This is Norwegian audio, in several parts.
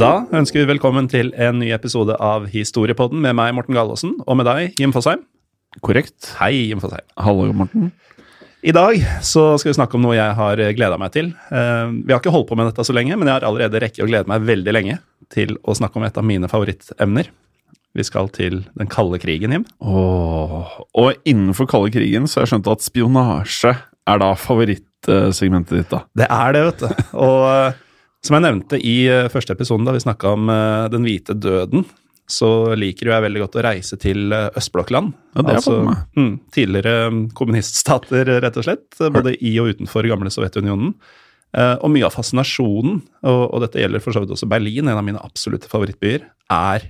Da ønsker vi velkommen til en ny episode av Historiepodden med meg, Morten Gallaasen, og med deg, Jim Fosheim. Korrekt. Hei, Jim Fosheim. Hallo, Morten. I dag så skal vi snakke om noe jeg har gleda meg til. Eh, vi har ikke holdt på med dette så lenge, men jeg har allerede rekket å glede meg veldig lenge til å snakke om et av mine favorittemner. Vi skal til den kalde krigen, Jim. Åh, og innenfor kalde krigen så har jeg skjønt at spionasje er da favorittsegmentet ditt, da. Det er det, vet du. Og som jeg nevnte i eh, første episoden da vi snakka om eh, den hvite døden, så liker jo jeg veldig godt å reise til eh, østblokkland. Ja, meg. mm, tidligere mm, kommuniststater, rett og slett. Både i og utenfor gamle Sovjetunionen. Og mye av fascinasjonen, og, og dette gjelder for så vidt også Berlin, en av mine absolutte favorittbyer, er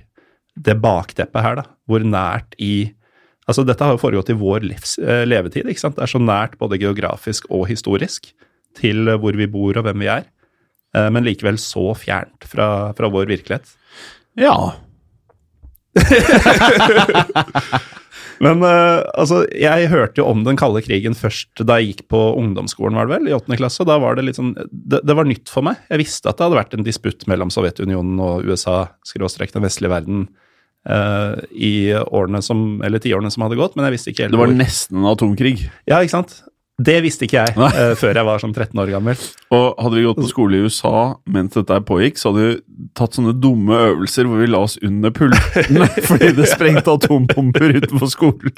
det bakteppet her, da. Hvor nært i Altså, dette har jo foregått i vår livs, levetid, ikke sant. Det er så nært både geografisk og historisk til hvor vi bor og hvem vi er. Eh, men likevel så fjernt fra, fra vår virkelighet. Ja. Men uh, altså, jeg hørte jo om den kalde krigen først da jeg gikk på ungdomsskolen, var det vel, i åttende klasse. Da var det litt sånn det, det var nytt for meg. Jeg visste at det hadde vært en disputt mellom Sovjetunionen og USA, skråstrek den vestlige verden, uh, i årene som, eller tiårene som hadde gått, men jeg visste ikke helt Det var hvor. nesten en atomkrig. Ja, ikke sant? Det visste ikke jeg eh, før jeg var sånn 13 år gammel. Og hadde vi gått på skole i USA mens dette pågikk, så hadde vi tatt sånne dumme øvelser hvor vi la oss under pultene fordi det sprengte atombomber utenfor skolen.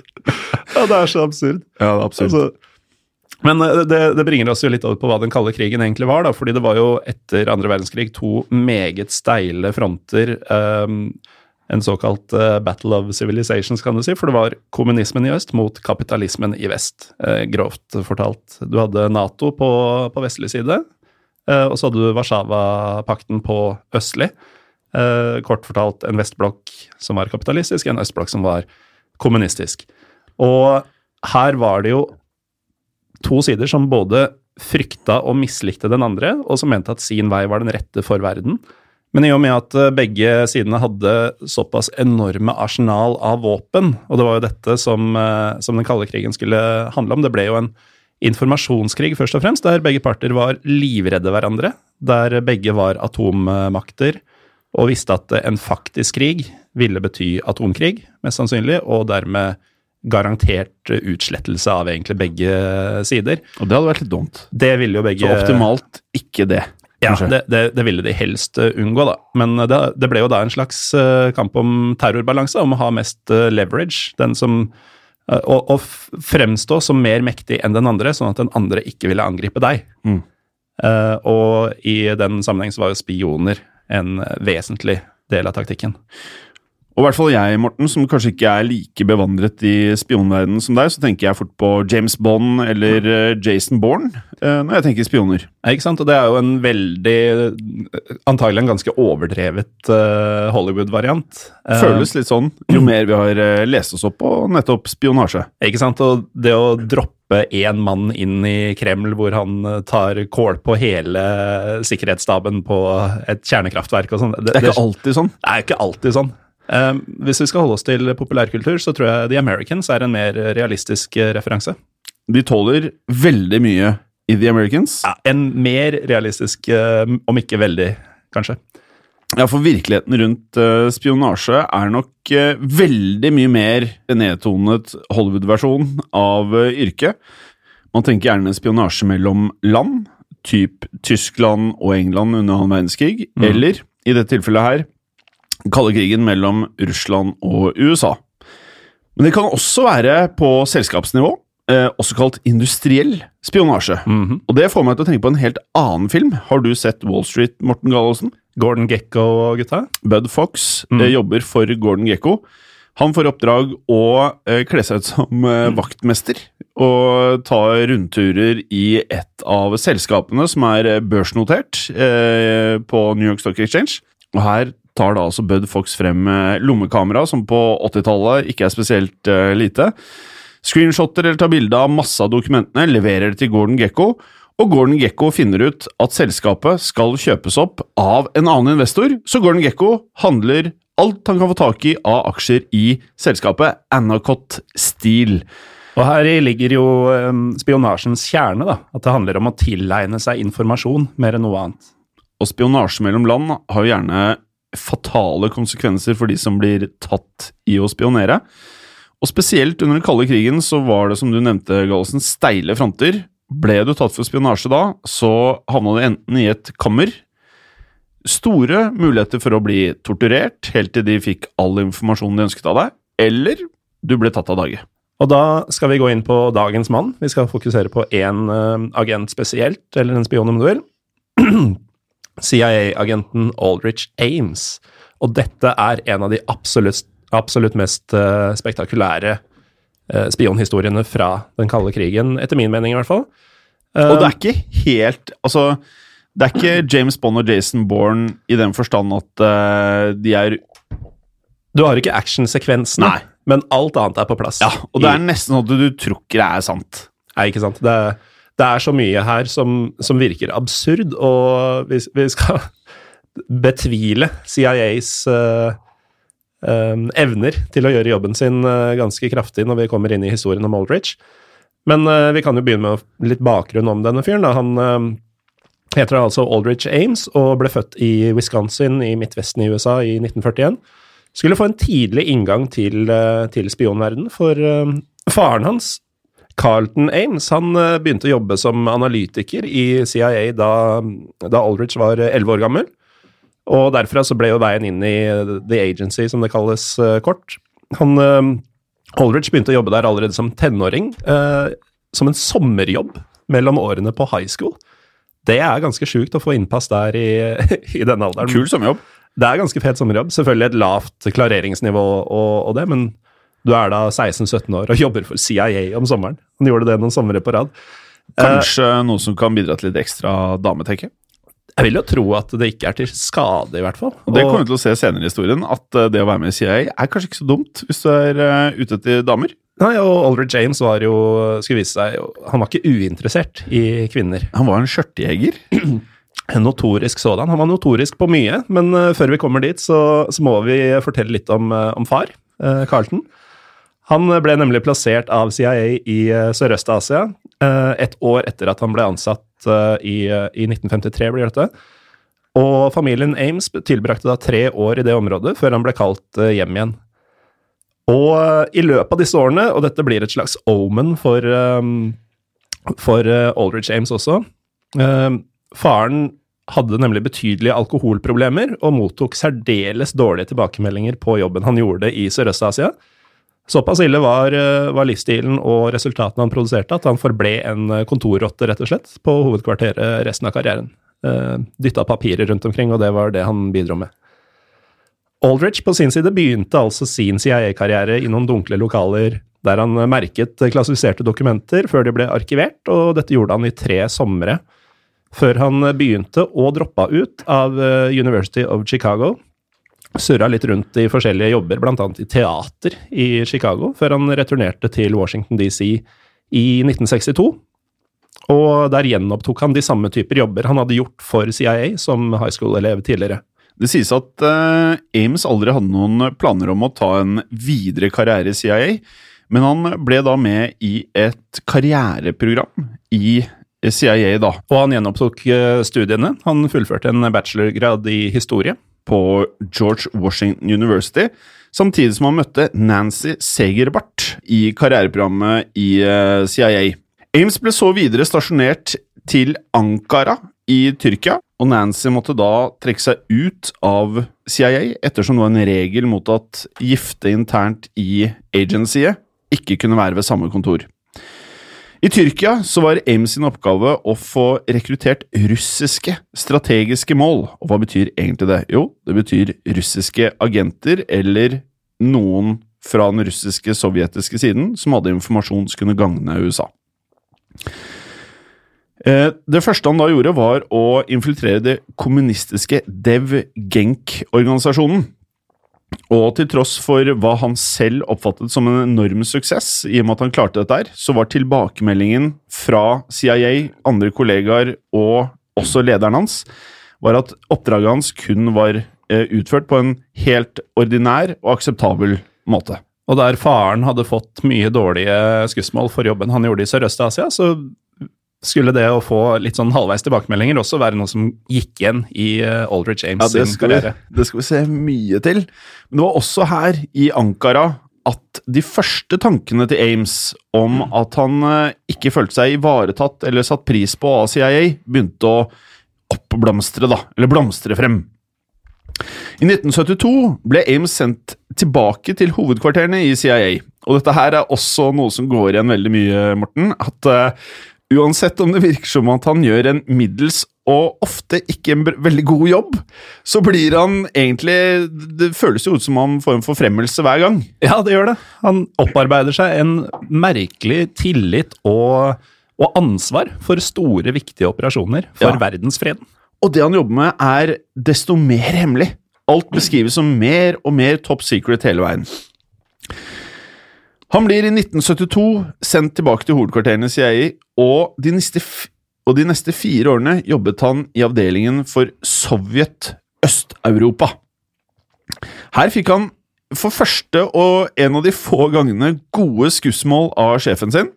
Ja, det er så absurd. Ja, det er absurd. Altså, men eh, det, det bringer oss jo litt over på hva den kalde krigen egentlig var. da, fordi det var jo etter andre verdenskrig to meget steile fronter. ehm, en såkalt uh, battle of civilizations, kan du si. For det var kommunismen i øst mot kapitalismen i vest, uh, grovt fortalt. Du hadde Nato på, på vestlig side, uh, og så hadde du Warszawa-pakten på østlig. Kort fortalt en vestblokk som var kapitalistisk, en østblokk som var kommunistisk. Og her var det jo to sider som både frykta og mislikte den andre, og som mente at sin vei var den rette for verden. Men i og med at eh, begge sidene hadde såpass enorme arsenal av våpen, og det var jo dette som, eh, som den kalde krigen skulle handle om, det ble jo en informasjonskrig først og fremst, der begge parter var livredde hverandre, der begge var atommakter og visste at en faktisk krig ville bety atomkrig, mest sannsynlig, og dermed garantert utslettelse av egentlig begge sider. Og det hadde vært litt dumt. Det ville jo begge Så optimalt ikke det. Ja, det, det, det ville de helst eh, unngå, da. Men det, det ble jo da en slags eh, kamp om terrorbalanse, om å ha mest eh, leverage. Den som eh, Å fremstå som mer mektig enn den andre, sånn at den andre ikke ville angripe deg. Mm. Eh, og i den sammenheng så var jo spioner en eh, vesentlig del av taktikken. Og i hvert fall jeg, Morten, som kanskje ikke er like bevandret i spionverdenen som deg, så tenker jeg fort på James Bond eller eh, Jason Bourne eh, når jeg tenker spioner. Ja, Ikke sant? Og det er jo en veldig Antagelig en ganske overdrevet eh, Hollywood-variant. Føles litt sånn jo mer vi har lest oss opp på nettopp spionasje. Ikke sant? Og det å droppe en én mann inn i Kreml, hvor han tar kål på hele sikkerhetsstaben på et kjernekraftverk og sånn. Det er ikke alltid sånn. Det er ikke alltid sånn. Eh, hvis vi skal holde oss til populærkultur, så tror jeg The Americans er en mer realistisk eh, referanse. De tåler veldig mye i The Americans. Ja, en mer realistisk, eh, om ikke veldig, kanskje. Ja, for virkeligheten rundt uh, spionasje er nok uh, veldig mye mer nedtonet Hollywood-versjon av uh, yrket. Man tenker gjerne spionasje mellom land, typ Tyskland og England under annen verdenskrig, eller i dette tilfellet her kalde krigen mellom Russland og USA. Men det kan også være på selskapsnivå, eh, også kalt industriell spionasje. Og det får meg til å tenke på en helt annen film. Har du sett Wall Street, Morten Gallosen? Gordon Gekko-gutta? Bud Fox eh, jobber for Gordon Gekko. Han får oppdrag å eh, kle seg ut som eh, vaktmester og ta rundturer i et av selskapene som er børsnotert eh, på New York Stock Exchange. Og her tar da altså Bud Fox frem eh, lommekamera, som på 80-tallet ikke er spesielt uh, lite. Screenshotter eller tar bilde av masse av dokumentene, leverer det til Gordon Gekko, og Gordon Gekko finner ut at selskapet skal kjøpes opp av en annen investor, så Gordon Gekko handler alt han kan få tak i av aksjer i selskapet Anacott Steel. Og her ligger jo um, spionasjens kjerne, da. At det handler om å tilegne seg informasjon mer enn noe annet. Og spionasje mellom land har jo gjerne fatale konsekvenser for de som blir tatt i å spionere. Og spesielt under den kalde krigen så var det, som du nevnte, Gallosen, steile fronter. Ble du tatt for spionasje da, så havna du enten i et kammer Store muligheter for å bli torturert helt til de fikk all informasjonen de ønsket av deg, eller du ble tatt av dage. Og da skal vi gå inn på dagens mann. Vi skal fokusere på én eh, agent spesielt, eller en spion om du vil. CIA-agenten Aldrich Ames. Og dette er en av de absolutt, absolutt mest eh, spektakulære eh, spionhistoriene fra den kalde krigen, etter min mening i hvert fall. Og det er ikke helt Altså, det er ikke James Bond og Jason Bourne i den forstand at eh, de er Du har ikke actionsekvensene, men alt annet er på plass. Ja, og det er nesten sånn at du tror ikke det er sant. Nei, ikke sant. Det, det er så mye her som, som virker absurd, og vi, vi skal betvile CIAs uh, um, evner til å gjøre jobben sin uh, ganske kraftig når vi kommer inn i historien om Aldrich. Men uh, vi kan jo begynne med litt bakgrunn om denne fyren. Da. Han eh, heter altså Aldrich Ames og ble født i Wisconsin i midtvesten i USA i 1941. Skulle få en tidlig inngang til, eh, til spionverden, for eh, faren hans Carlton Ames han eh, begynte å jobbe som analytiker i CIA da, da Aldrich var elleve år gammel. Og derfra så ble jo veien inn i The Agency, som det kalles eh, kort. Han, eh, Aldrich begynte å jobbe der allerede som tenåring, eh, som en sommerjobb mellom årene på high school. Det er ganske sjukt å få innpass der i, i denne alderen. Kul sommerjobb. Det er ganske fet sommerjobb. Selvfølgelig et lavt klareringsnivå og, og det, men du er da 16-17 år og jobber for CIA om sommeren. Han gjorde det noen somre på rad. Kanskje noe som kan bidra til litt ekstra dametekke. Jeg vil jo tro at det ikke er til skade, i hvert fall. Og det kommer vi til å se senere i historien, at eh, det å være med i CIA er kanskje ikke så dumt hvis du er eh, ute etter damer. Nei, og Aldrich James var jo, skulle vise seg, han var ikke uinteressert i kvinner. Han var en skjørtejeger. En notorisk sådan. Han var notorisk på mye, men eh, før vi kommer dit, så, så må vi fortelle litt om, eh, om far, uh, Carlton. Han ble nemlig plassert av CIA i eh, Sørøst-Asia eh, et år etter at han ble ansatt eh, i, i 1953, blir dette. Og familien Ames tilbrakte da tre år i det området før han ble kalt hjem igjen. Og i løpet av disse årene, og dette blir et slags omen for, for Aldridge Ames også Faren hadde nemlig betydelige alkoholproblemer og mottok særdeles dårlige tilbakemeldinger på jobben han gjorde i Sørøst-Asia. Såpass ille var, eh, var livsstilen og resultatene han produserte, at han forble en eh, kontorrotte, rett og slett, på hovedkvarteret resten av karrieren. Eh, Dytta papirer rundt omkring, og det var det han bidro med. Aldrich på sin side begynte altså sin CIA-karriere i noen dunkle lokaler der han merket klassifiserte dokumenter før de ble arkivert, og dette gjorde han i tre somre. Før han begynte og droppa ut av University of Chicago. Surra litt rundt i forskjellige jobber, bl.a. i teater i Chicago, før han returnerte til Washington DC i 1962. Og der gjenopptok han de samme typer jobber han hadde gjort for CIA som high school-elev tidligere. Det sies at uh, Ames aldri hadde noen planer om å ta en videre karriere i CIA, men han ble da med i et karriereprogram i CIA, da. Og han gjenopptok uh, studiene. Han fullførte en bachelorgrad i historie. På George Washington University, samtidig som han møtte Nancy Segerbart i karriereprogrammet i uh, CIA. Ames ble så videre stasjonert til Ankara i Tyrkia, og Nancy måtte da trekke seg ut av CIA, ettersom det var en regel mot at gifte internt i agencyet ikke kunne være ved samme kontor. I Tyrkia så var Ames sin oppgave å få rekruttert russiske strategiske mål. Og hva betyr egentlig det? Jo, det betyr russiske agenter eller noen fra den russiske sovjetiske siden som hadde informasjon som kunne gagne USA. Eh, det første han da gjorde, var å infiltrere det kommunistiske Dev Genk-organisasjonen. Og til tross for hva han selv oppfattet som en enorm suksess, i og med at han klarte dette så var tilbakemeldingen fra CIA, andre kollegaer og også lederen hans, var at oppdraget hans kun var eh, utført på en helt ordinær og akseptabel måte. Og der faren hadde fått mye dårlige skussmål for jobben han gjorde i Sørøst-Asia, så skulle det å få litt sånn halvveis tilbakemeldinger også være noe som gikk igjen i uh, Aldrich Ames ja, sin karriere? Vi, det skal vi se mye til. Men det var også her i Ankara at de første tankene til Ames om at han uh, ikke følte seg ivaretatt eller satt pris på av CIA, begynte å oppblomstre, da. Eller blomstre frem. I 1972 ble Ames sendt tilbake til hovedkvarterene i CIA. Og dette her er også noe som går igjen veldig mye, Morten. At uh, Uansett om det virker som at han gjør en middels og ofte ikke en veldig god jobb, så blir han egentlig Det føles jo ut som han får en forfremmelse hver gang. Ja, det gjør det. Han opparbeider seg en merkelig tillit og, og ansvar for store, viktige operasjoner for ja. verdensfreden. Og det han jobber med, er desto mer hemmelig. Alt beskrives som mer og mer top secret hele veien. Han blir i 1972 sendt tilbake til hovedkvarterene i CIA, og de, neste, og de neste fire årene jobbet han i avdelingen for Sovjet Øst-Europa. Her fikk han for første og en av de få gangene gode skussmål av sjefen sin.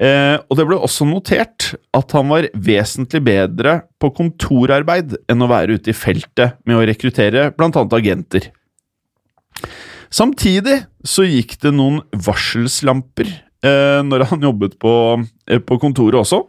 Eh, og det ble også notert at han var vesentlig bedre på kontorarbeid enn å være ute i feltet med å rekruttere bl.a. agenter. Samtidig så gikk det noen varselslamper når han jobbet på, eh, på kontoret også.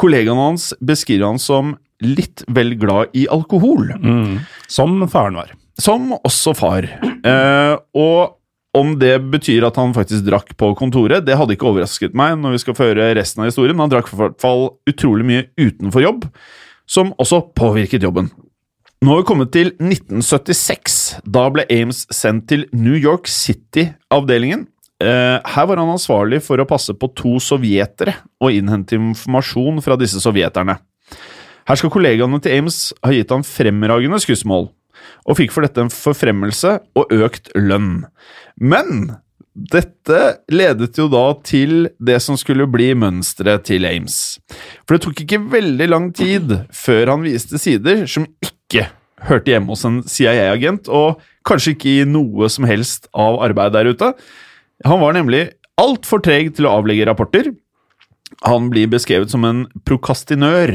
Kollegaene hans beskriver han som litt vel glad i alkohol. Mm. Som faren var. Som også far. Eh, og om det betyr at han faktisk drakk på kontoret, det hadde ikke overrasket meg når vi skal føre resten av historien. Han drakk i hvert fall utrolig mye utenfor jobb, som også påvirket jobben. Nå har vi kommet til 1976. Da ble Ames sendt til New York City-avdelingen. Eh, her var han ansvarlig for å passe på to sovjetere og innhente informasjon fra disse sovjeterne. Her skal kollegaene til Ames ha gitt han fremragende skussmål, og fikk for dette en forfremmelse og økt lønn. Men dette ledet jo da til det som skulle bli mønsteret til Ames. For det tok ikke veldig lang tid før han viste sider som ikke hørte hjemme hos en CIA-agent, og kanskje ikke i noe som helst av arbeid der ute. Han var nemlig altfor treg til å avlegge rapporter. Han blir beskrevet som en prokastinør.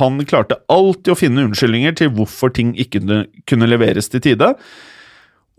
Han klarte alltid å finne unnskyldninger til hvorfor ting ikke kunne leveres til tide.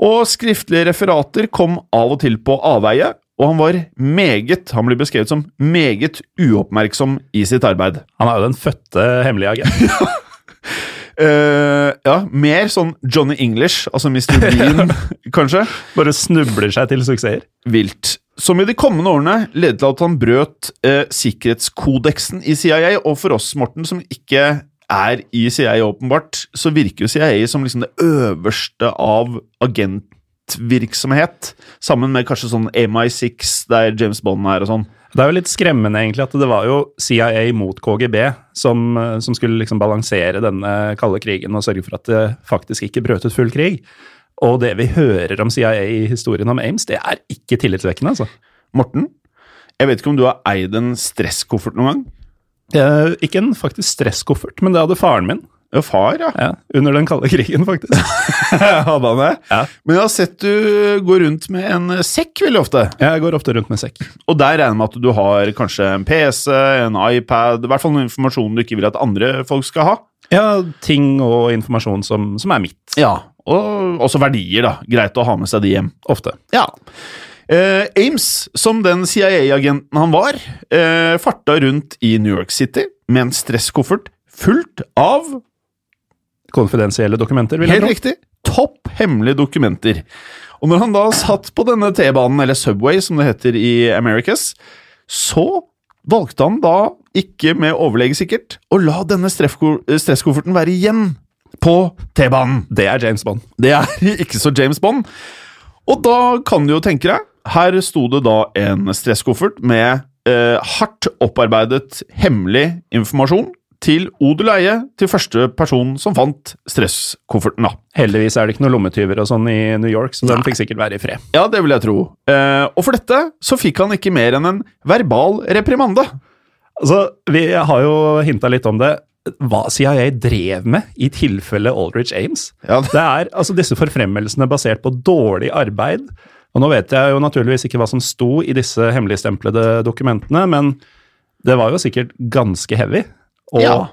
Og skriftlige referater kom av og til på avveie, og han var meget Han blir beskrevet som meget uoppmerksom i sitt arbeid. Han er jo den fødte hemmelige agent. Uh, ja, mer sånn Johnny English, altså Mr. Bean, kanskje. Bare snubler seg til suksesser. Vilt. Som i de kommende årene ledet til at han brøt uh, sikkerhetskodeksen i CIA, og for oss, Morten, som ikke er i CIA åpenbart, så virker jo CIA som liksom det øverste av agentvirksomhet, sammen med kanskje sånn MI6, der James Bond er og sånn. Det er jo litt skremmende egentlig at det var jo CIA mot KGB som, eh, som skulle liksom balansere denne kalde krigen og sørge for at det faktisk ikke brøt ut full krig. Og det vi hører om CIA i historien om Ames, det er ikke tillitsvekkende, altså. Morten, Jeg vet ikke om du har eid en stresskoffert noen gang? Eh, ikke en faktisk stresskoffert, men det hadde faren min. Ja, far, ja. Ja, under den kalde krigen, faktisk. Hadde han det? Ja. Men jeg har sett du gå rundt med en sekk veldig ofte. Jeg går ofte rundt med sekk. Og der regner jeg med at du har kanskje en PC, en iPad, i hvert fall noe informasjon du ikke vil at andre folk skal ha. Ja, ting og informasjon som, som er mitt. Ja, og også verdier, da. Greit å ha med seg de hjem. Ofte. Ja. Eh, Ames, som den CIA-agenten han var, eh, farta rundt i New York City med en stresskoffert fullt av Konfidensielle dokumenter, vil jeg Helt tro. riktig. Topp hemmelige dokumenter. Og når han da satt på denne T-banen, eller Subway som det heter i Americas, så valgte han da, ikke med overlege sikkert, å la denne stresskofferten være igjen på T-banen. Det er James Bond. Det er ikke så James Bond. Og da kan du jo tenke deg, her sto det da en stresskoffert med eh, hardt opparbeidet hemmelig informasjon til odel og eie til første person som fant stresskofferten, da. Heldigvis er det ikke noen lommetyver og sånn i New York, så den fikk sikkert være i fred. Ja, det vil jeg tro. Eh, og for dette så fikk han ikke mer enn en verbal reprimande. Altså, Vi har jo hinta litt om det. Hva CIA drev med i tilfelle Aldrich Ames. Ja, det- Det er altså disse forfremmelsene basert på dårlig arbeid. Og Nå vet jeg jo naturligvis ikke hva som sto i disse hemmeligstemplede dokumentene, men det var jo sikkert ganske heavy. Og Ja.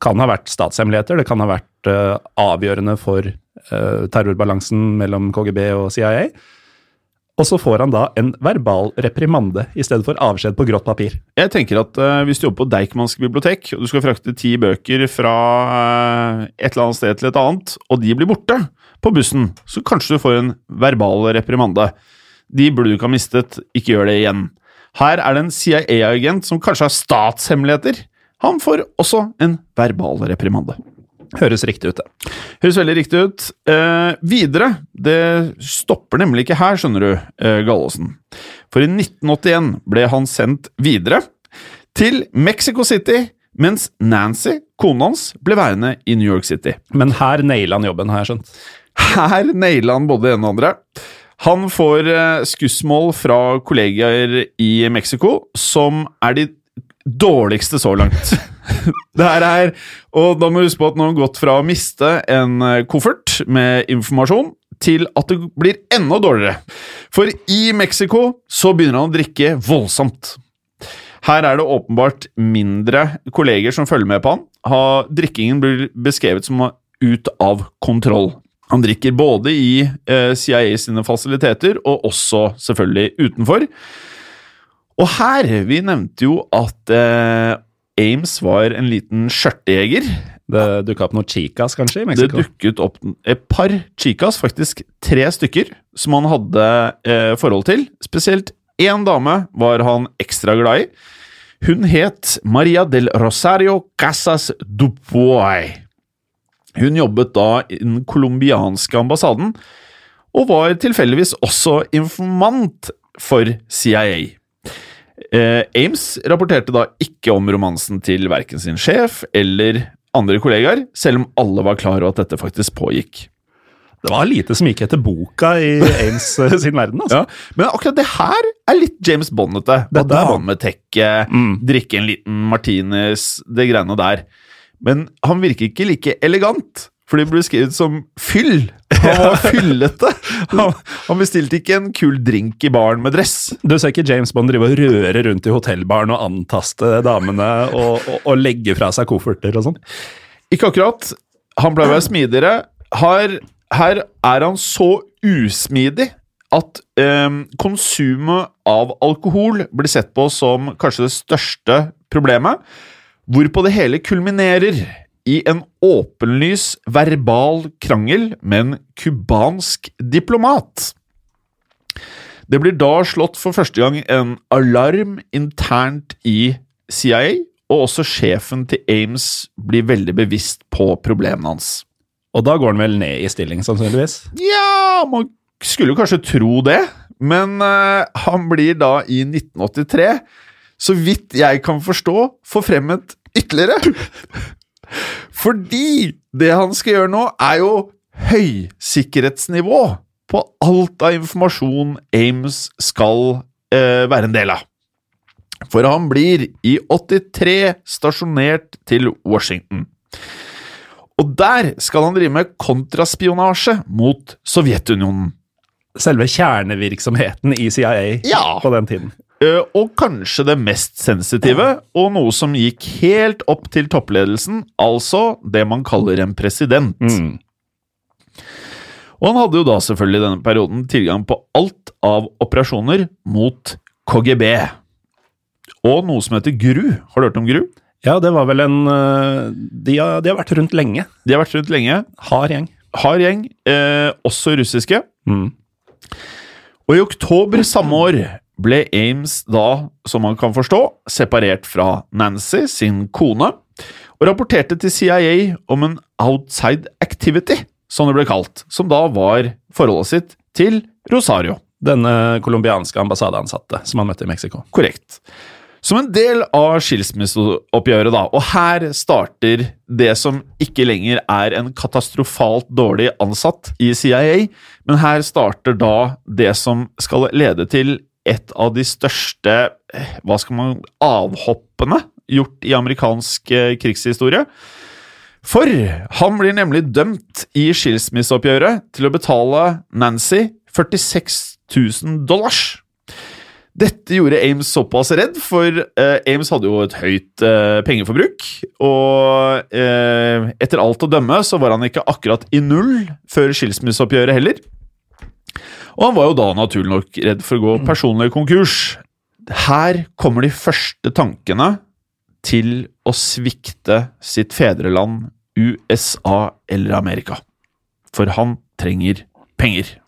kan ha vært statshemmeligheter. Det kan ha vært uh, avgjørende for uh, terrorbalansen mellom KGB og CIA. Og så får han da en verbal reprimande i stedet for avskjed på grått papir. Jeg tenker at uh, Hvis du jobber på Deichmansk bibliotek, og du skal frakte ti bøker fra uh, et eller annet sted til et annet, og de blir borte på bussen, så kanskje du får en verbal reprimande. De burde du ikke ha mistet. Ikke gjør det igjen. Her er det en CIA-agent som kanskje har statshemmeligheter. Han får også en verbal reprimande. Høres riktig ut, det. Høres veldig riktig ut. Eh, videre, det stopper nemlig ikke her, skjønner du, eh, Gallosen. For i 1981 ble han sendt videre til Mexico City, mens Nancy, kona hans, ble værende i New York City. Men her naila han jobben, har jeg skjønt. Her naila han både det ene og det andre. Han får eh, skussmål fra kollegaer i Mexico, som er de dårligste så langt. det her er Og da må du huske på at nå har han gått fra å miste en eh, koffert med informasjon til at det blir enda dårligere. For i Mexico så begynner han å drikke voldsomt. Her er det åpenbart mindre kolleger som følger med på han. Ha, drikkingen blir beskrevet som ut av kontroll. Han drikker både i eh, CIA sine fasiliteter, og også selvfølgelig utenfor. Og her Vi nevnte jo at eh, Ames var en liten skjørtejeger. Det dukka opp noen chicas, kanskje, i Det dukket opp et par chicas, faktisk tre stykker, som han hadde eh, forhold til. Spesielt én dame var han ekstra glad i. Hun het Maria del Rosario Casas Dupoy. Hun jobbet da i den colombianske ambassaden, og var tilfeldigvis også informant for CIA. Eh, Ames rapporterte da ikke om romansen til verken sin sjef eller andre kollegaer, selv om alle var klar over at dette faktisk pågikk. Det var lite som gikk etter boka i Ames eh, sin verden, altså. Ja, Men akkurat det her er litt James Bondete. Dette, Dette er tekke, Mm. drikke en liten martinis, det greiene der. Men han virker ikke like elegant, for de ble skrevet som fyll. Han var fyllete. Han, han bestilte ikke en kul drink i baren med dress. Du ser ikke James Bond drive og røre rundt i hotellbaren og antaste damene og, og, og legge fra seg kofferter og sånn. Ikke akkurat. Han ble være smidigere. Her, her er han så usmidig at eh, konsumet av alkohol blir sett på som kanskje det største problemet, hvorpå det hele kulminerer i en åpenlys verbal krangel med en cubansk diplomat. Det blir da slått for første gang en alarm internt i CIA, og også sjefen til Ames blir veldig bevisst på problemene hans. Og da går han vel ned i stilling, sannsynligvis. Ja, man skulle kanskje tro det, men uh, han blir da i 1983, så vidt jeg kan forstå, forfremmet ytterligere. Fordi det han skal gjøre nå, er jo høysikkerhetsnivå på alt av informasjon Ames skal eh, være en del av. For han blir i 83 stasjonert til Washington. Og der skal han drive med kontraspionasje mot Sovjetunionen. Selve kjernevirksomheten i CIA Ja. på den tiden. Eh, Og kanskje det mest sensitive, og noe som gikk helt opp til toppledelsen, altså det man kaller en president. Mm. Og han hadde jo da selvfølgelig i denne perioden tilgang på alt av operasjoner mot KGB. Og noe som heter GRU. Har du hørt om GRU? Ja, det var vel en øh, de har, de har vært rundt lenge. De har vært rundt lenge. Hard gjeng. Hard gjeng, eh, også russiske. Mm. Og i oktober samme år ble Ames da, som man kan forstå, separert fra Nancy, sin kone, og rapporterte til CIA om en outside activity, som det ble kalt, som da var forholdet sitt til Rosario. Denne colombianske ambassadeansatte som han møtte i Mexico. Korrekt. Som en del av skilsmisseoppgjøret, da, og her starter det som ikke lenger er en katastrofalt dårlig ansatt i CIA, men her starter da det som skal lede til et av de største hva skal man, avhoppene gjort i amerikansk eh, krigshistorie. For han blir nemlig dømt i skilsmisseoppgjøret til å betale Nancy 46 000 dollars. Dette gjorde Ames såpass redd, for eh, Ames hadde jo et høyt eh, pengeforbruk. Og eh, etter alt å dømme så var han ikke akkurat i null før skilsmisseoppgjøret heller. Og han var jo da naturlig nok redd for å gå personlig konkurs. Her kommer de første tankene til å svikte sitt fedreland, USA eller Amerika. For han trenger penger.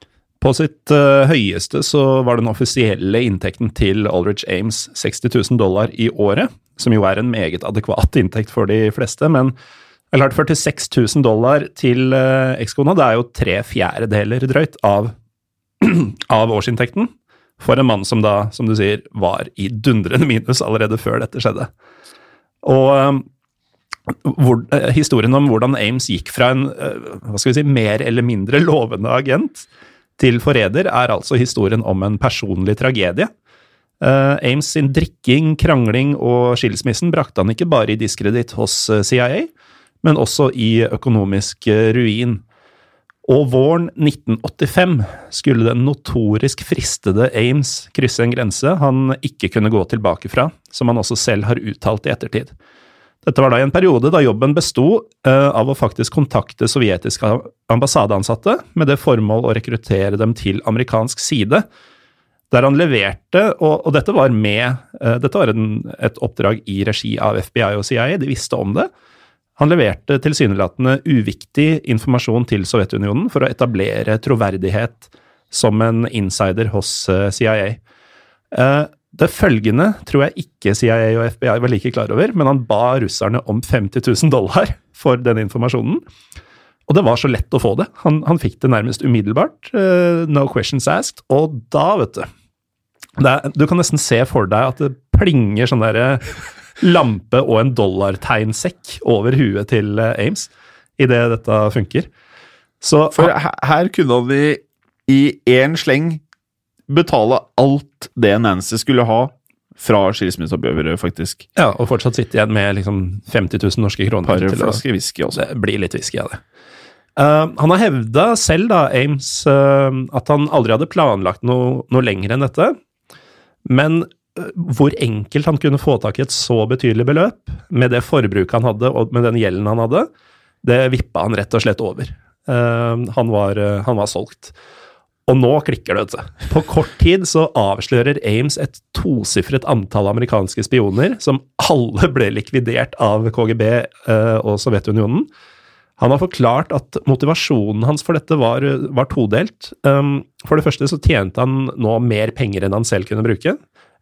På sitt uh, høyeste så var den offisielle inntekten til Aldrich Ames 60 000 dollar i året, som jo er en meget adekvat inntekt for de fleste, men eller 46 000 dollar til uh, ekskona, det er jo tre fjerdedeler drøyt av, av årsinntekten for en mann som da, som du sier, var i dundrende minus allerede før dette skjedde. Og øh, hvor, eh, historien om hvordan Ames gikk fra en eh, hva skal vi si, mer eller mindre lovende agent til forræder, er altså historien om en personlig tragedie. Uh, Ames sin drikking, krangling og skilsmissen brakte han ikke bare i diskreditt hos eh, CIA, men også i økonomisk eh, ruin. Og våren 1985 skulle den notorisk fristede Ames krysse en grense han ikke kunne gå tilbake fra, som han også selv har uttalt i ettertid. Dette var da i en periode da jobben besto eh, av å faktisk kontakte sovjetiske ambassadeansatte med det formål å rekruttere dem til amerikansk side, der han leverte, og, dette var med eh, Dette var et oppdrag i regi av FBI og CIA, de visste om det. Han leverte tilsynelatende uviktig informasjon til Sovjetunionen for å etablere troverdighet som en insider hos eh, CIA. Eh, det følgende tror jeg ikke CIA og FBI var like klar over, men han ba russerne om 50 000 dollar for den informasjonen. Og det var så lett å få det. Han, han fikk det nærmest umiddelbart. eh, no questions asked. Og da, vet du er, Du kan nesten se for deg at det plinger sånn derre lampe og en dollartegnsekk over huet til eh, Ames idet dette funker. Så For her, her kunne vi i én sleng betale alt det Nancy skulle ha fra skilsmisseoppgjøret, faktisk. Ja, og fortsatt sitte igjen med liksom 50 000 norske kroner. Par flasker whisky også. Det blir litt whisky av det. Uh, han har hevda selv, da, Ames, uh, at han aldri hadde planlagt noe, noe lenger enn dette. Men hvor enkelt han kunne få tak i et så betydelig beløp, med det forbruket han hadde og med den gjelden han hadde, det vippa han rett og slett over. Eh, han, var, eh, han var solgt. Og nå klikker det, vet du. På kort tid så avslører Ames et tosifret antall amerikanske spioner, som alle ble likvidert av KGB eh, og Sovjetunionen. Han har forklart at motivasjonen hans for dette var, var todelt. For det første så tjente han nå mer penger enn han selv kunne bruke.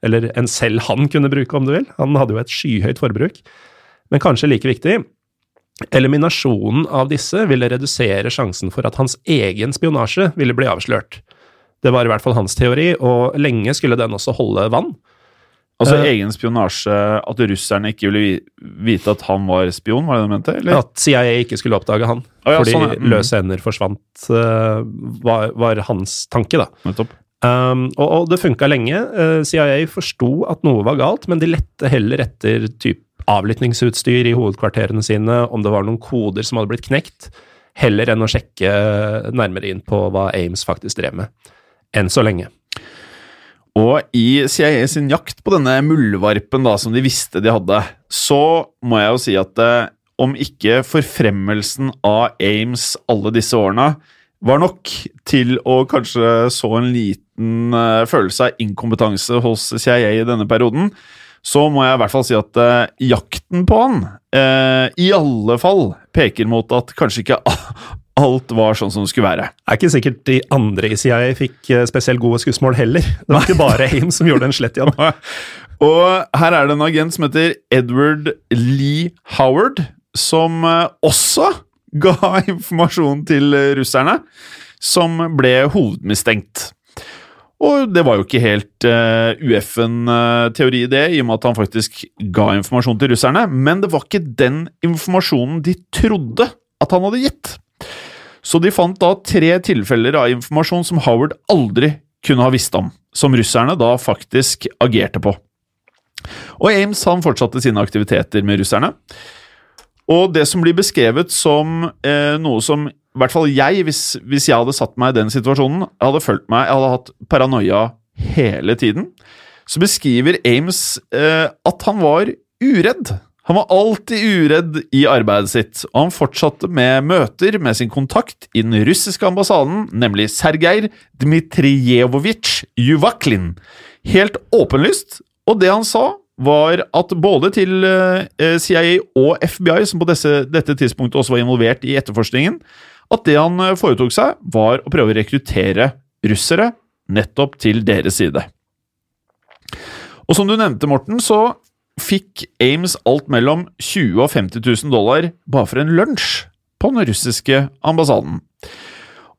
Eller enn selv han kunne bruke, om du vil. Han hadde jo et skyhøyt forbruk. Men kanskje like viktig, eliminasjonen av disse ville redusere sjansen for at hans egen spionasje ville bli avslørt. Det var i hvert fall hans teori, og lenge skulle den også holde vann. Altså Eh, egen spionasje, at russerne ikke ville vite at han var spion, var det du mente? Eller? At CIA ikke skulle oppdage han, Å ja, fordi sånn, ja. Mm. løse ender forsvant, eh, var, var hans tanke, da. Nettopp. Um, og, og det funka lenge. CIA forsto at noe var galt, men de lette heller etter typ avlyttingsutstyr i hovedkvarterene sine, om det var noen koder som hadde blitt knekt, heller enn å sjekke nærmere inn på hva Ames faktisk drev med. Enn så lenge. Og i CIA sin jakt på denne muldvarpen da, som de visste de hadde, så må jeg jo si at eh, om ikke forfremmelsen av Ames alle disse årene var nok til å kanskje så en liten eh, følelse av inkompetanse hos CIA i denne perioden, så må jeg i hvert fall si at eh, jakten på han eh, i alle fall peker mot at kanskje ikke alt var sånn som det skulle være. Det er ikke sikkert de andre i CIA fikk eh, spesielt gode skussmål heller. Det var ikke bare Aim som gjorde en slett jobb. Og her er det en agent som heter Edward Lee Howard, som eh, også ga informasjon til russerne, som ble hovedmistenkt. Og det var jo ikke helt uh, ueffen uh, teori, det, i og med at han faktisk ga informasjon til russerne. Men det var ikke den informasjonen de trodde at han hadde gitt. Så de fant da tre tilfeller av informasjon som Howard aldri kunne ha visst om, som russerne da faktisk agerte på. Og Ames han fortsatte sine aktiviteter med russerne. Og det som blir beskrevet som eh, noe som i hvert fall jeg, hvis, hvis, jeg hadde satt meg i den situasjonen, jeg hadde følt meg Jeg hadde hatt paranoia hele tiden. Så beskriver Ames eh, at han var uredd. Han var alltid uredd i arbeidet sitt, og han fortsatte med møter med sin kontakt i den russiske ambassaden, nemlig Sergej Dmitrijevovitsj Juvaklin. Helt åpenlyst, og det han sa, var at både til eh, CIA og FBI, som på disse, dette tidspunktet også var involvert i etterforskningen, at det han eh, foretok seg, var å prøve å rekruttere russere nettopp til deres side. Og som du nevnte, Morten, så fikk Ames alt mellom 20 og 50 000 dollar bare for en lunsj på den russiske ambassaden.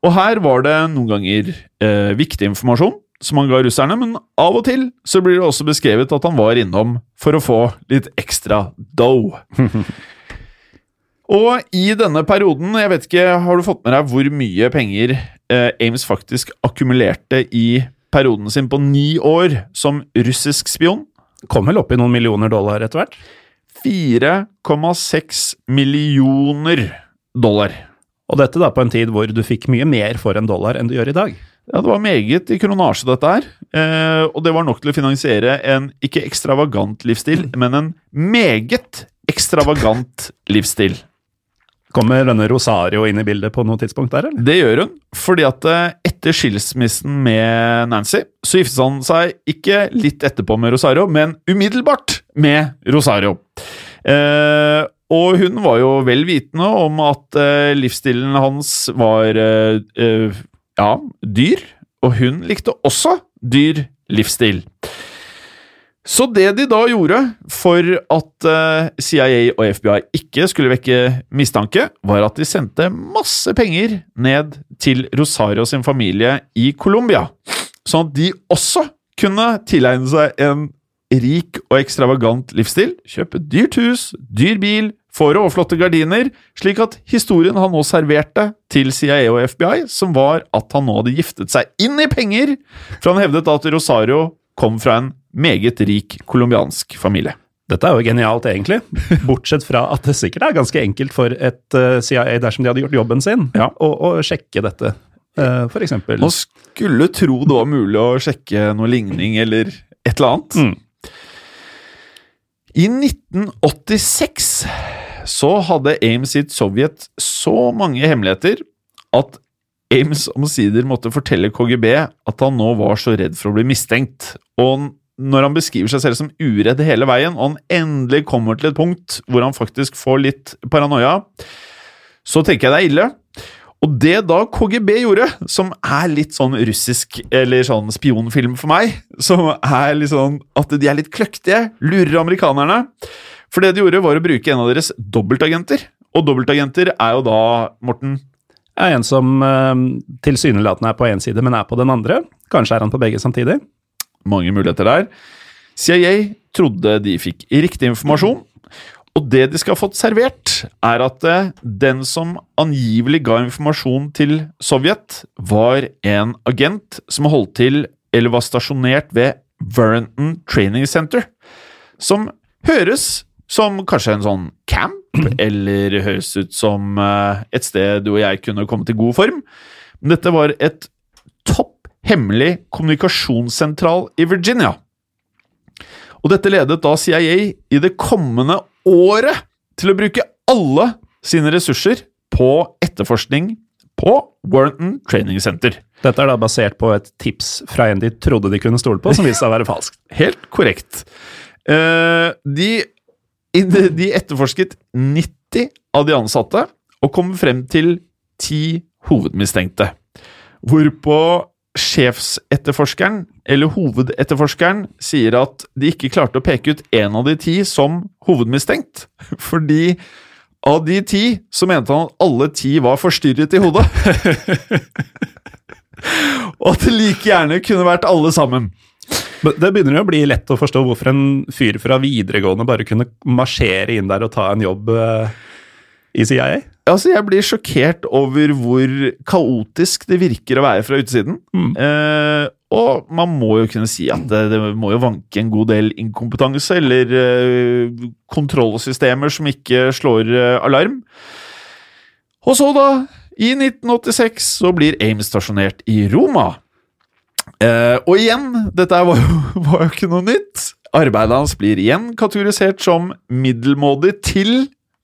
Og her var det noen ganger eh, viktig informasjon som han ga russerne, men av og til så blir det også beskrevet at han var innom for å få litt ekstra dough. Og i denne perioden, jeg vet ikke, har du fått med deg hvor mye penger eh, Ames faktisk akkumulerte i perioden sin på ni år som russisk spion? Kom vel opp i noen millioner dollar etter hvert? 4,6 millioner dollar. Og dette da på en tid hvor du fikk mye mer for en dollar enn du gjør i dag? Ja, det var meget i kronasje, dette her. Eh, og det var nok til å finansiere en ikke ekstravagant livsstil, men en meget ekstravagant livsstil. Kommer denne Rosario inn i bildet på noe tidspunkt der, eller? Det gjør hun, fordi at eh, etter skilsmissen med Nancy, så giftet han seg ikke litt etterpå med Rosario, men umiddelbart med Rosario. Eh, og hun var jo vel vitende om at eh, livsstilen hans var eh, eh, ja, dyr, og hun likte også dyr livsstil. Så det de da gjorde for at eh, CIA og FBI ikke skulle vekke mistanke, var at de sendte masse penger ned til Rosario sin familie i Colombia, sånn at de også kunne tilegne seg en rik og ekstravagant livsstil, kjøpe dyrt hus, dyr bil, fåre og flotte gardiner, slik at historien han nå serverte til CIA og FBI, som var at han nå hadde giftet seg inn i penger, for han hevdet at Rosario kom fra en meget rik colombiansk familie. Dette er jo genialt, egentlig. Bortsett fra at det sikkert er ganske enkelt for et eh, CIA, dersom de hadde gjort jobben sin, ja. å, å, sjekke dette, uh, for eksempel. Man skulle tro det var mulig å sjekke noe ligning eller et eller annet. Mm. I 1986 så hadde Ames sitt Sovjet så mange hemmeligheter at Ames omsider måtte fortelle KGB at han nå var så redd for å bli mistenkt, og når han beskriver seg selv som uredd hele veien, og han endelig kommer til et punkt hvor han faktisk får litt paranoia, så tenker jeg det er ille. Og det da KGB gjorde, som er litt sånn russisk eller sånn spionfilm for meg, som er litt sånn at de er litt kløktige, lurer amerikanerne For det de gjorde, var å bruke en av deres dobbeltagenter. Og dobbeltagenter er jo da, Morten er En som uh, tilsynelatende er på én side, men er på den andre. Kanskje er han på begge samtidig mange muligheter der. CIA trodde de fikk riktig informasjon, Og det de skal ha fått servert, er at eh, den som angivelig ga informasjon til Sovjet, var en agent som holdt til, eller var stasjonert ved Warrenton Training Center. Som høres som kanskje en sånn camp, eller høres ut som eh, et sted du og jeg kunne komme til god form. Men dette var et topp hemmelig kommunikasjonssentral i Virginia. Og dette ledet da CIA i det kommende året til å bruke alle sine ressurser på etterforskning på Warrenton Training Center. Dette er da basert på et tips fra en de trodde de kunne stole på, som viste seg å være falskt. Helt korrekt. Eh, de, de etterforsket 90 av de ansatte og kom frem til ti hovedmistenkte. Hvorpå sjefsetterforskeren, eller hovedetterforskeren, sier at de ikke klarte å peke ut en av de ti som hovedmistenkt. Fordi av de ti så mente han at alle ti var forstyrret i hodet. Og at det like gjerne kunne vært alle sammen. Det begynner jo å bli lett å forstå hvorfor en fyr fra videregående bare kunne marsjere inn der og ta en jobb eh, i CIA. Altså, Jeg blir sjokkert over hvor kaotisk det virker å være fra utsiden. Eh, og man må jo kunne si at det, det må jo vanke en god del inkompetanse, eller eh, kontrollsystemer som ikke slår eh, alarm. Og så, da, i 1986, så blir Ames stasjonert i Roma. Eh, og igjen, dette var jo, var jo ikke noe nytt. Arbeidet hans blir igjen kategorisert som middelmådig til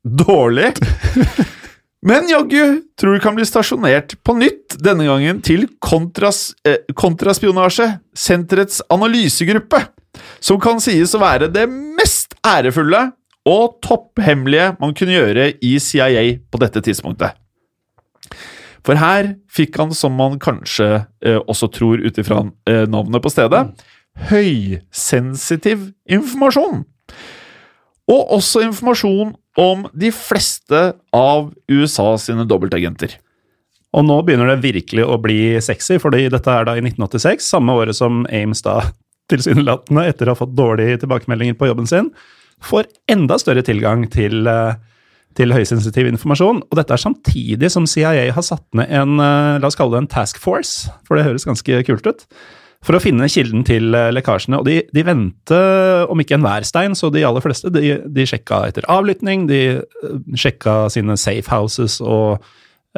dårlig. Men jaggu tror du kan bli stasjonert på nytt, denne gangen til kontras, eh, Kontraspionasje, senterets analysegruppe, som kan sies å være det mest ærefulle og topphemmelige man kunne gjøre i CIA på dette tidspunktet. For her fikk han, som man kanskje eh, også tror ut ifra eh, navnet på stedet, høysensitiv informasjon. Og også informasjon om de fleste av USA sine dobbeltagenter. Og nå begynner det virkelig å bli sexy, fordi dette er da i 1986, samme året som Ames da tilsynelatende, etter å ha fått dårlige tilbakemeldinger på jobben sin, får enda større tilgang til, eh, til høysensitiv informasjon. Og dette er samtidig som CIA har satt ned en, eh, la oss kalle det en task force, for det høres ganske kult ut, for å finne kilden til eh, lekkasjene. Og de, de vendte, om ikke enhver stein, så de aller fleste, de, de sjekka etter avlytting, de eh, sjekka sine safe houses og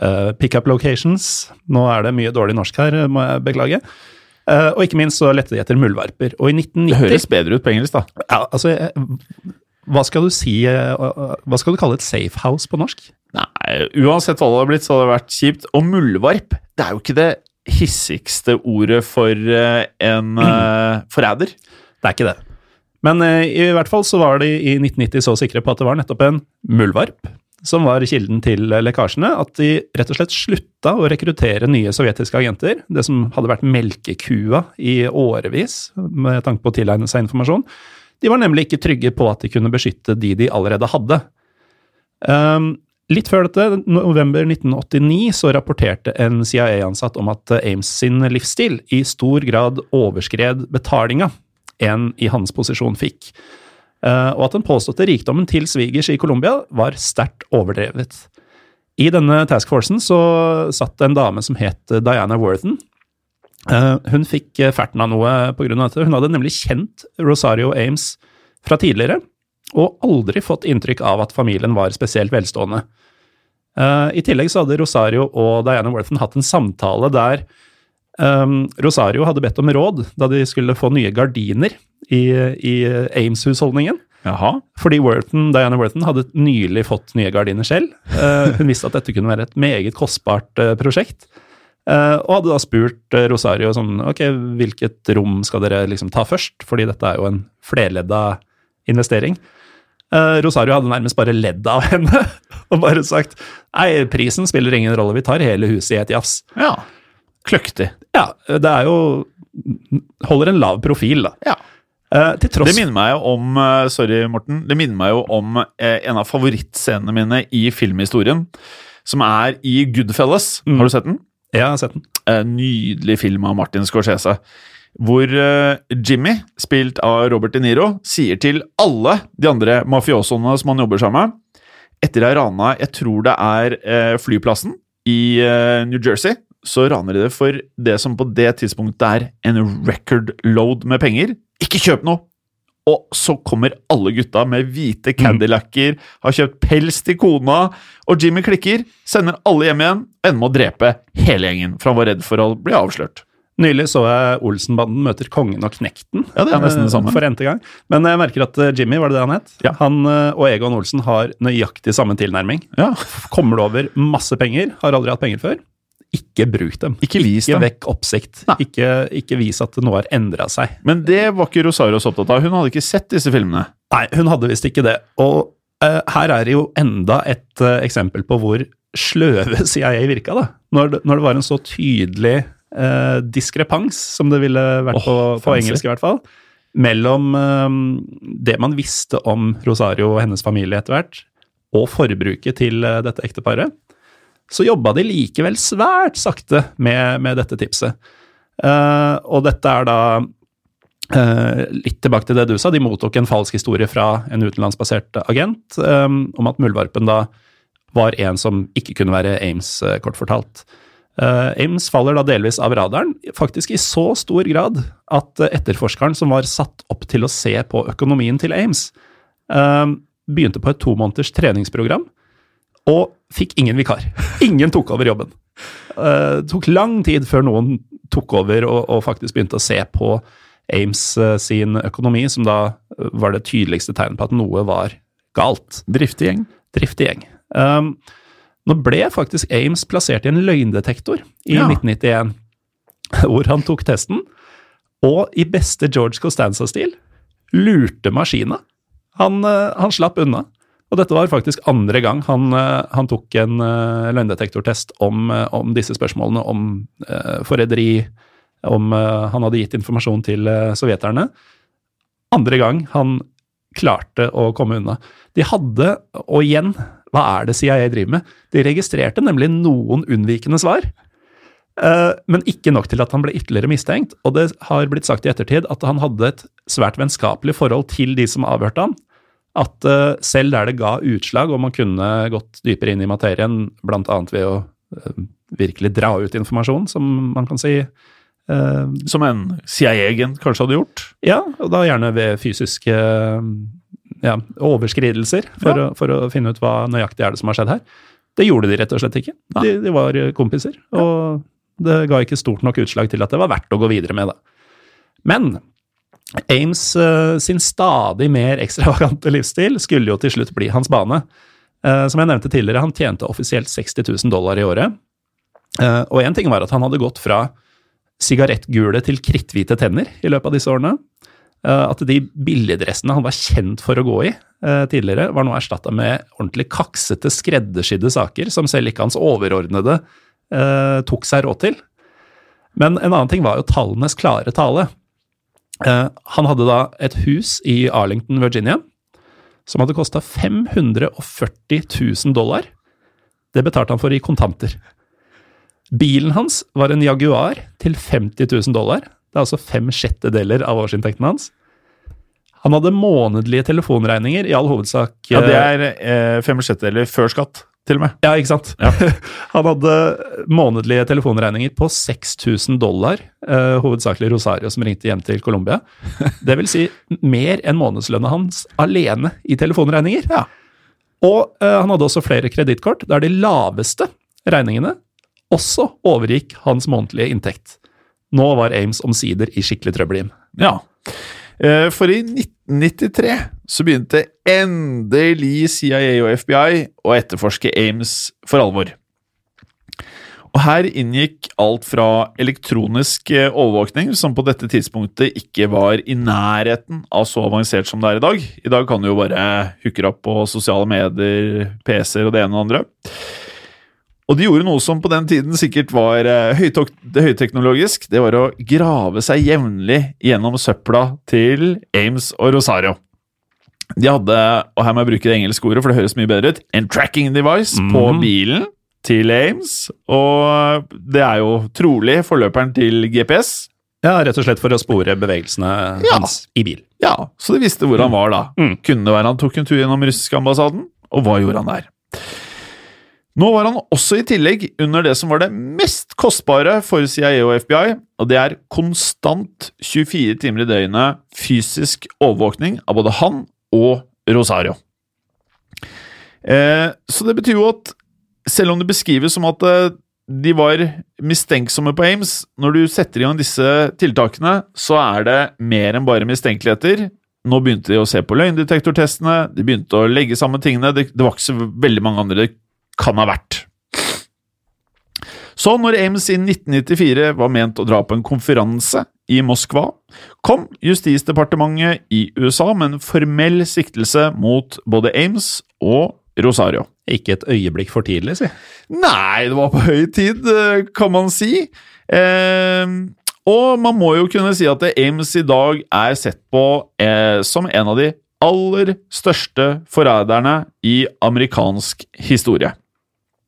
uh, pickup locations. Nå er det mye dårlig norsk her, må jeg beklage. Uh, og ikke minst så lette de etter muldvarper. Og i 1990 Det høres bedre ut på engelsk, da. ja, altså, hva skal du si uh, Hva skal du kalle et safe house på norsk? Nei, uansett hva det har blitt, så har det vært kjipt. Og muldvarp, det er jo ikke det hissigste ordet for eh, en uh, forræder. Det er ikke det. Men uh, i hvert fall så var de i 1990 så sikre på at det var nettopp en muldvarp som var kilden til lekkasjene, at de rett og slett slutta å rekruttere nye sovjetiske agenter, det som hadde vært melkekua i årevis med tanke på å tilegne seg informasjon. De var nemlig ikke trygge på at de kunne beskytte de de allerede hadde. Um, litt før dette, november 1989, så rapporterte en CIA-ansatt om at Ames sin livsstil i stor grad overskred betalinga en i hans posisjon fikk, Eh, og at den påståtte rikdommen til svigers i Colombia var sterkt overdrevet. I denne taskforcen så satt en dame som het Diana Worthen. Eh, hun fikk ferten av noe pga. dette. Hun hadde nemlig kjent Rosario Ames fra tidligere, og aldri fått inntrykk av at familien var spesielt velstående. Eh, I tillegg så hadde Rosario og Diana Worthen hatt en samtale der um, Rosario hadde bedt om råd da de skulle få nye gardiner i, i Ames-husholdningen. Jaha. Fordi Worthen, Diana Worthen hadde nylig fått nye gardiner selv. Eh, hun visste at dette kunne være et meget kostbart eh, prosjekt. Og hadde da spurt Rosario sånn Ok, hvilket rom skal dere liksom ta først? Fordi dette er jo en flerledda investering. Eh, Rosario hadde nærmest bare ledd av henne og bare sagt Nei, prisen spiller ingen rolle, vi tar hele huset i et jafs. Ja. Kløktig. Ja, det er jo Holder en lav profil, da. Ja. Eh, til tross Det minner meg jo om eh, Sorry, Morten. Det minner meg jo om eh, en av favorittscenene mine i filmhistorien. Som er i Goodfellas. Mm. Har du sett den? Ja, jeg har sett den. Eh, nydelig film av Martin Scorsese. Hvor eh, Jimmy, spilt av Robert De Niro, sier til alle de andre mafiosoene som han jobber sammen med, etter å ha rana jeg tror det er eh, flyplassen i eh, New Jersey, så raner de det for det som på det tidspunktet er en record load med penger. Ikke kjøp noe! Og så kommer alle gutta med hvite Cadillacer, har kjøpt pels til kona, og Jimmy klikker, sender alle hjem igjen, ender med å drepe hele gjengen, for han var redd for å bli avslørt. Nylig så jeg Olsenbanden møter kongen og knekten. Ja, det er nesten det samme. For n-te gang. Men jeg merker at eh, Jimmy, var det det han het? Ja. Han eh, og Egon Olsen har nøyaktig samme tilnærming. Ja, Kommer du over masse penger, har aldri hatt penger før, ikke bruk dem. Ikke vis dem. vekk oppsikt. Ikke, ikke vis at noe har endra seg. Men det var ikke Rosario så opptatt av. Hun hadde ikke sett disse filmene. Nei, hun hadde visst ikke det. Og uh, her er det jo enda et uh, eksempel på hvor sløve CIA virka, da. Når det, når det var en så tydelig eh, diskrepans, som det ville vært oh, på, på engelsk i hvert fall, mellom eh, det man visste om Rosario og hennes familie etter hvert, og forbruket til eh, dette ekteparet, så jobba de likevel svært sakte med, med dette tipset. Eh, og dette er da Uh, litt tilbake til det du sa, de mottok en falsk historie fra en utenlandsbasert agent um, om at muldvarpen da var en som ikke kunne være Ames, uh, kort fortalt. Eh, Ames faller da delvis av radaren, faktisk i så stor grad at eh, etterforskeren som var satt opp til å se på økonomien til Ames, uh, begynte på et to måneders treningsprogram og fikk ingen vikar. Ingen tok over jobben. Eh, Det tok lang tid før noen tok over og, og faktisk begynte å se på Ames sin økonomi, som da var det tydeligste tegnet på at noe var galt. Driftig gjeng. Driftig gjeng. Um, nå ble faktisk Ames plassert i en løgndetektor i Ja. 1991, hvor han tok testen, og i beste George Costanza-stil lurte maskina. Han, eh, han slapp unna. Og dette var faktisk andre gang han, eh, han tok en uh, løgndetektortest om, eh, om disse spørsmålene om uh, forræderi, om uh, han hadde gitt informasjon til uh, sovjeterne. Andre gang han klarte å komme unna. De hadde, og igjen, hva er det CIA driver med? De registrerte nemlig noen unnvikende svar, eh, men ikke nok til at han ble ytterligere mistenkt. Og det har blitt sagt i ettertid at han hadde et svært vennskapelig forhold til de som avhørte han. At eh, selv der det ga utslag, og man kunne gått dypere inn i materien, bl.a. ved å eh, virkelig dra ut informasjon, som man kan si Som en CIA-agent kanskje hadde gjort. ja, og da gjerne ved fysiske ja, overskridelser, for, Ja. å, for å finne ut hva nøyaktig er det som har skjedd her. Det gjorde de rett og slett ikke. De, de var kompiser, og det ga ikke stort nok utslag til at det var verdt å gå videre med det. Men Ames eh, sin stadig mer ekstravagante livsstil skulle jo til slutt bli hans bane. Eh, som jeg nevnte tidligere, han tjente offisielt 60 000 dollar i året. Eh, og én ting var at han hadde gått fra sigarettgule til kritthvite tenner i løpet av disse årene. Eh, at de billigdressene han var kjent for å gå i eh, tidligere, var nå erstatta med ordentlig kaksete, skreddersydde saker som selv ikke hans overordnede eh, tok seg råd til. Men en annen ting var jo tallenes klare tale. Han hadde da et hus i Arlington, Virginia, som hadde kosta 540 000 dollar. Det betalte han for i kontanter. Bilen hans var en Jaguar til 50 000 dollar. Det er altså fem sjettedeler av årsinntekten hans. Han hadde månedlige telefonregninger, i all hovedsak Ja, det er eh, fem sjettedeler før skatt, til og med. Ja, ikke sant? Han hadde månedlige telefonregninger på 6000 dollar, eh, hovedsakelig Rosario som ringte hjem til Colombia. Det vil si mer enn månedslønna hans alene i telefonregninger. Ja. Og eh, han hadde også flere kredittkort, der de laveste regningene også overgikk hans månedlige inntekt. Nå var Ames omsider i skikkelig trøbbel igjen. Ja. Eh, For i 1993 så begynte endelig CIA og FBI å etterforske Ames for alvor. Og her inngikk alt fra elektronisk eh, overvåkning, som på dette tidspunktet ikke var i nærheten av så avansert som det er i dag. I dag kan du jo bare hooke opp på sosiale medier, PC-er og det ene og det andre. Og de gjorde noe som på den tiden sikkert var eh, høyteknologisk. Det var å grave seg jevnlig gjennom søpla til Ames og Rosario. De hadde, og her må jeg bruke det engelske ordet, for det høres mye bedre ut, en tracking device på bilen til Ames. Og det er jo trolig forløperen til GPS. Ja, rett og slett for å spore bevegelsene Ja. hans i bil. Ja, så de visste hvor han var da. Mm. Kunne det være han tok en tur gjennom russiske ambassaden? Og hva gjorde han der? Nå var han også i tillegg under det som var det mest kostbare for CIA og FBI, og det er konstant 24 timer i døgnet fysisk overvåkning av både han og Rosario. Eh, så det betyr jo at selv om det beskrives som at eh, de var mistenksomme på Ames, når du setter i gang disse tiltakene, så er det mer enn bare mistenkeligheter. Nå begynte de å se på løgndetektortestene, de begynte å legge sammen tingene. Det, det var ikke så veldig mange andre kan ha vært. Så når Ames i 1994 var ment å dra på en konferanse i Moskva, kom Justisdepartementet i USA med en formell siktelse mot både Ames og Rosario. Ikke et øyeblikk for tidlig, si. Nei, det var på høy tid, eh, kan man si. Eh, og man må jo kunne si at Ames i dag er sett på eh, som en av de aller største forræderne i amerikansk historie.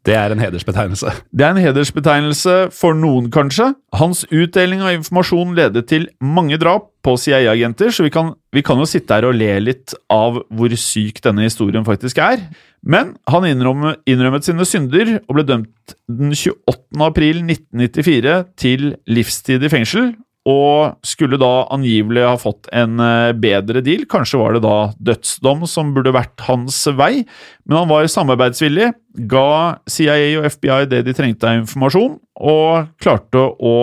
Det er en hedersbetegnelse. Det er en hedersbetegnelse for noen, kanskje. Hans utdeling av informasjon ledet til mange drap på CIA-agenter, så vi kan, vi kan jo sitte her og le litt av hvor syk denne historien faktisk er. Men han innrømmet, innrømmet sine synder og ble dømt den 28. april 1994 til livstid i fengsel, og skulle da angivelig ha fått en eh, bedre deal. Kanskje var det da dødsdom som burde vært hans vei, men han var samarbeidsvillig, ga CIA og FBI det de trengte av informasjon, og klarte å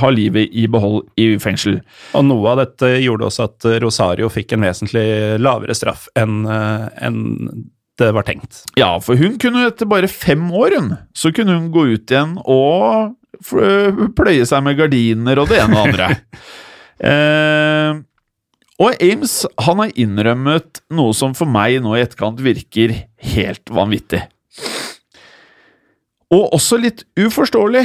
ha livet i behold i fengsel. Og noe av dette gjorde også at Rosario fikk en vesentlig lavere straff enn en det var tenkt. Ja, for hun kunne etter bare fem år, hun, så kunne hun gå ut igjen og pløye seg med gardiner og det ene og det andre. eh, og Ames han har innrømmet noe som for meg nå i etterkant virker helt vanvittig. Og også litt uforståelig,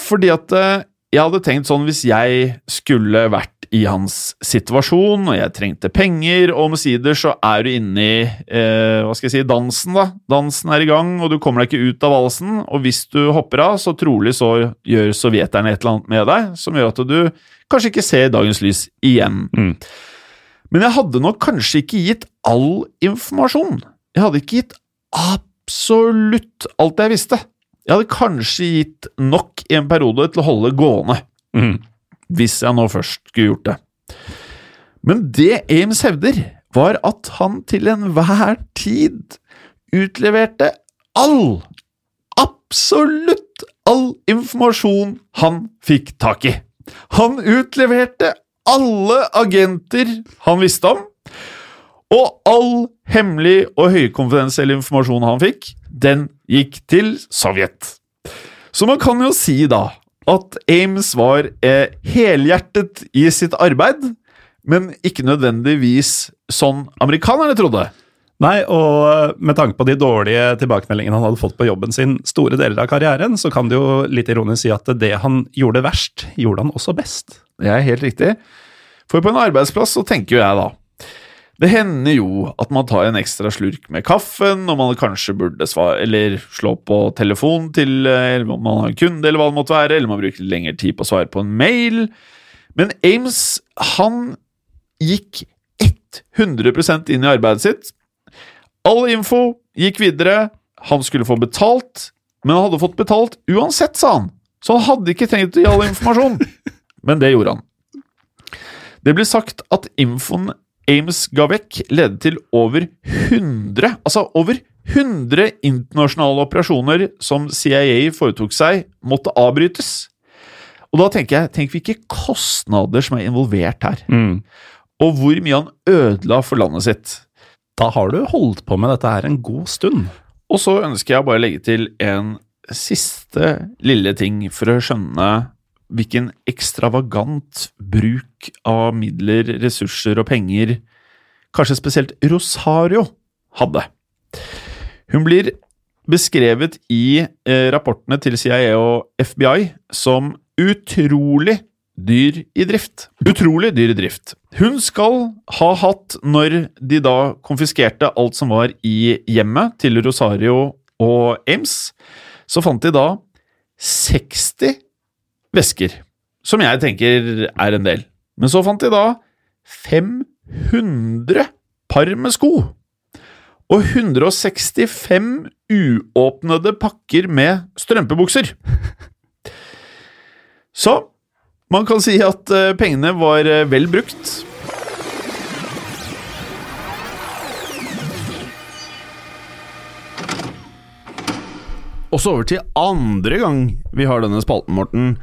fordi at eh, jeg hadde tenkt sånn hvis jeg skulle vært i hans situasjon, og jeg trengte penger, og omsider så er du inne i eh, hva skal jeg si, dansen, da. Dansen er i gang, og du kommer deg ikke ut av valsen, og hvis du hopper av, så trolig så gjør sovjeterne et eller annet med deg som gjør at du kanskje ikke ser dagens lys igjen. Mm. Men jeg hadde nok kanskje ikke gitt all informasjon. Jeg hadde ikke gitt absolutt alt jeg visste. Jeg hadde kanskje gitt nok i en periode til å holde gående, Mhm. Hvis jeg nå først skulle gjort det. Men det Ames hevder, var at han til enhver tid utleverte all, absolutt all informasjon han fikk tak i. Han utleverte alle agenter han visste om, og all hemmelig og høykonfidensiell informasjon han fikk, den gikk til Sovjet. Så man kan jo si da at Ames var eh, helhjertet i sitt arbeid, men ikke nødvendigvis sånn amerikanerne trodde. Nei, og med tanke på de dårlige tilbakemeldingene han hadde fått på jobben sin store deler av karrieren, så kan det jo litt ironisk si at det han gjorde verst, gjorde han også best. Det er helt riktig. For på en arbeidsplass så tenker jo jeg da Det hender jo at man tar en ekstra slurk med kaffen, og man kanskje burde svare, eller slå på telefon til eh, eller om man har en kunde, eller hva det måtte være, eller man bruker lengre tid på å svare på en mail. Men Ames, han gikk 100% inn i arbeidet sitt. All info gikk videre. Han skulle få betalt, men han hadde fått betalt uansett, sa han. Så han hadde ikke trengt å gi all informasjon. Men det gjorde han. Det ble sagt at infoen Ames ga vekk ledet til over 100, altså over 100 internasjonale operasjoner som CIA foretok seg, måtte avbrytes. Og da tenker jeg, tenk hvilke kostnader som er involvert her. Og hvor mye han ødela for landet sitt. Da har du holdt på med dette her en god stund. Og så ønsker jeg bare å legge til en siste lille ting for å skjønne hvilken ekstravagant bruk av midler, ressurser og penger kanskje spesielt Rosario hadde. Hun blir beskrevet i eh, rapportene til CIA og FBI som utrolig dyr i drift. Utrolig dyr i drift. Hun skal ha hatt, når de da konfiskerte alt som var i hjemmet til Rosario og Ames, så fant de da 60 vesker som jeg tenker er en del. Men så fant de da 500 par med sko. Og 165 uåpnede pakker med strømpebukser. Så man kan si at eh, pengene var eh, vel brukt. Og så over til andre gang vi har denne spalten, Morten.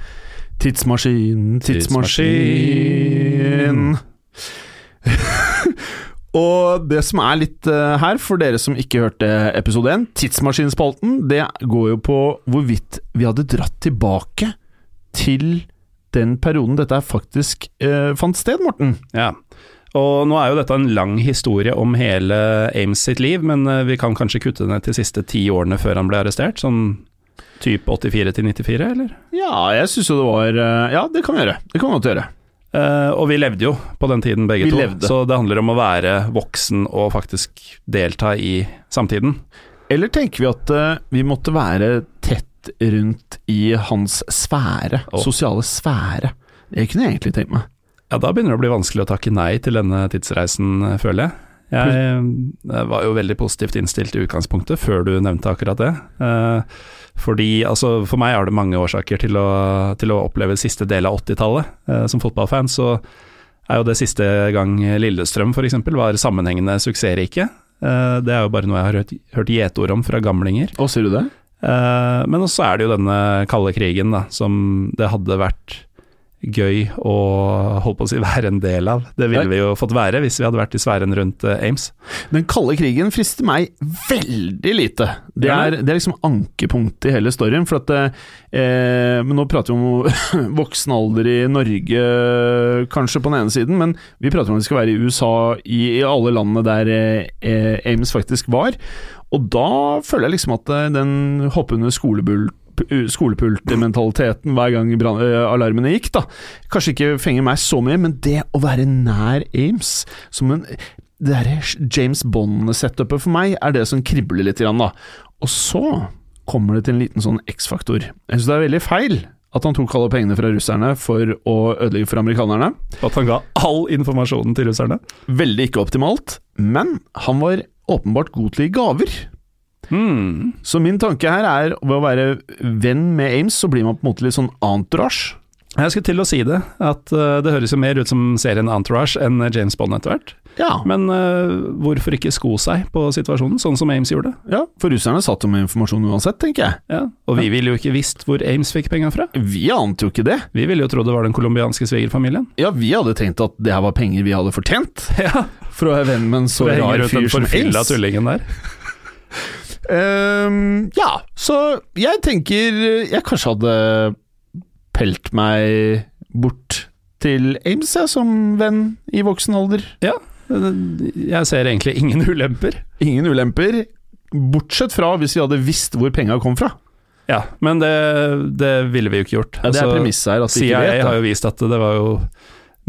Tidsmaskin, tidsmaskin. Og det som er litt eh, her, for dere som ikke hørte episode 1, Tidsmaskinspalten, det går jo på hvorvidt vi hadde dratt tilbake til den perioden dette faktisk eh, fant sted, Morten. Ja. Og nå er jo dette en lang historie om hele Ames sitt liv, men eh, vi kan kanskje kutte ned til de siste ti årene før han ble arrestert? Sånn type 84 til 94, eller? Ja, jeg syns jo det var eh, Ja, det kan vi gjøre. Det kan vi godt gjøre. Uh, og vi levde jo på den tiden begge Vi to, levde. så det handler om å være voksen og faktisk delta i samtiden. Eller tenker vi at uh, vi måtte være tett rundt i hans sfære, oh. sosiale sfære? Det kunne jeg egentlig tenkt meg. Ja, da begynner det å bli vanskelig å takke nei til denne tidsreisen, føler jeg. Jeg var jo veldig positivt innstilt i utgangspunktet, før du nevnte akkurat det. Eh, fordi, altså, for meg er det mange årsaker til å, til å oppleve siste del av 80-tallet. Eh, som fotballfan så er jo det siste gang Lillestrøm f.eks. var sammenhengende suksessrike. Eh, det er jo bare noe jeg har hørt, hørt gjetord om fra gamlinger. Å, sier du det? Eh, men også er det jo denne kalde krigen, da, som det hadde vært gøy å holde på å si være en del av. Det ville vi jo fått være hvis vi hadde vært i sfæren rundt eh, Ames. Den kalde krigen frister meg veldig lite. Det er, det er liksom ankepunktet i hele storyen. For at eh, Men nå prater vi om voksen alder i Norge, kanskje, på den ene siden. Men vi prater om at vi skal være i USA, i, i alle landene der eh, Ames faktisk var. Og da føler jeg liksom at eh, den hoppe under skolebull skolepultmentaliteten hver gang brand, alarmene gikk, da. Kanskje ikke fenger meg så mye, men det å være nær Ames som en det der James Bond-setupet for meg er det som kribler litt. Grann, da. Og så kommer det til en liten sånn X-faktor. Jeg syns det er veldig feil at han tok alle pengene fra russerne for å ødelegge for amerikanerne. At han ga all informasjonen til russerne. Veldig ikke optimalt, men han var åpenbart god til å gi gaver. Hmm. Så min tanke her er ved å være venn med Ames, så blir man på en måte litt sånn entourage. Jeg skulle til å si det, at uh, det høres jo mer ut som serien Entourage enn James Bond etter hvert. Ja, Men uh, hvorfor ikke sko seg på situasjonen, sånn som Ames gjorde? ja, for russerne satt jo med informasjon uansett, tenker jeg. Ja. Og vi ville jo ikke visst hvor Ames fikk penga fra. Vi ante jo ikke det. Vi ville jo trodd det var den colombianske svigerfamilien. Ja, vi hadde tenkt at det her var penger vi hadde fortjent. Ja, For å være venn med en så for å henge rar rundt den fyr som Ames. tullingen der. Ehm, ja, så jeg tenker jeg kanskje hadde pelt meg bort til Ames, jeg, som venn i voksen alder. Ja, jeg ser egentlig ingen ulemper. Ingen ulemper, bortsett fra hvis vi hadde visst hvor penga kom fra. Ja, men det, det ville vi jo ikke gjort. Ja, det er premisset her, CIA vet har jo vist at det var jo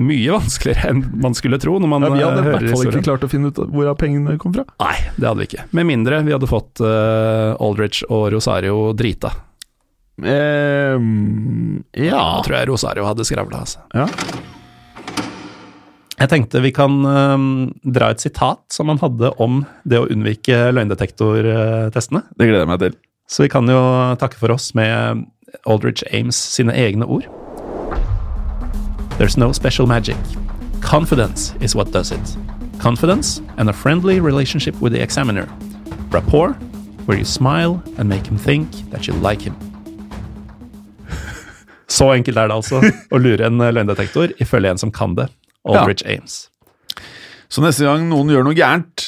mye vanskeligere enn man skulle tro når man Ja, vi hadde eh, i hvert fall ikke klart å finne ut hvor pengene kom fra. Nei, det hadde vi ikke. Med mindre vi hadde fått uh, Aldrich og Rosario drita. Ehm, ja Da tror jeg Rosario hadde skravla, altså. Ja. Jeg tenkte vi kan um, dra et sitat som han hadde om det å unnvike løgndetektortestene. Det gleder jeg meg til. Så vi kan jo takke for oss med Aldrich Ames sine egne ord. There's no special magic. Confidence is what does it. Confidence and a friendly relationship with the examiner. Rapport, where you smile and make him think that you like him. Så enkelt er det altså å lure en løgndetektor, ifølge en som kan det. Aldrich Ames. Så neste gang noen gjør noe gærent,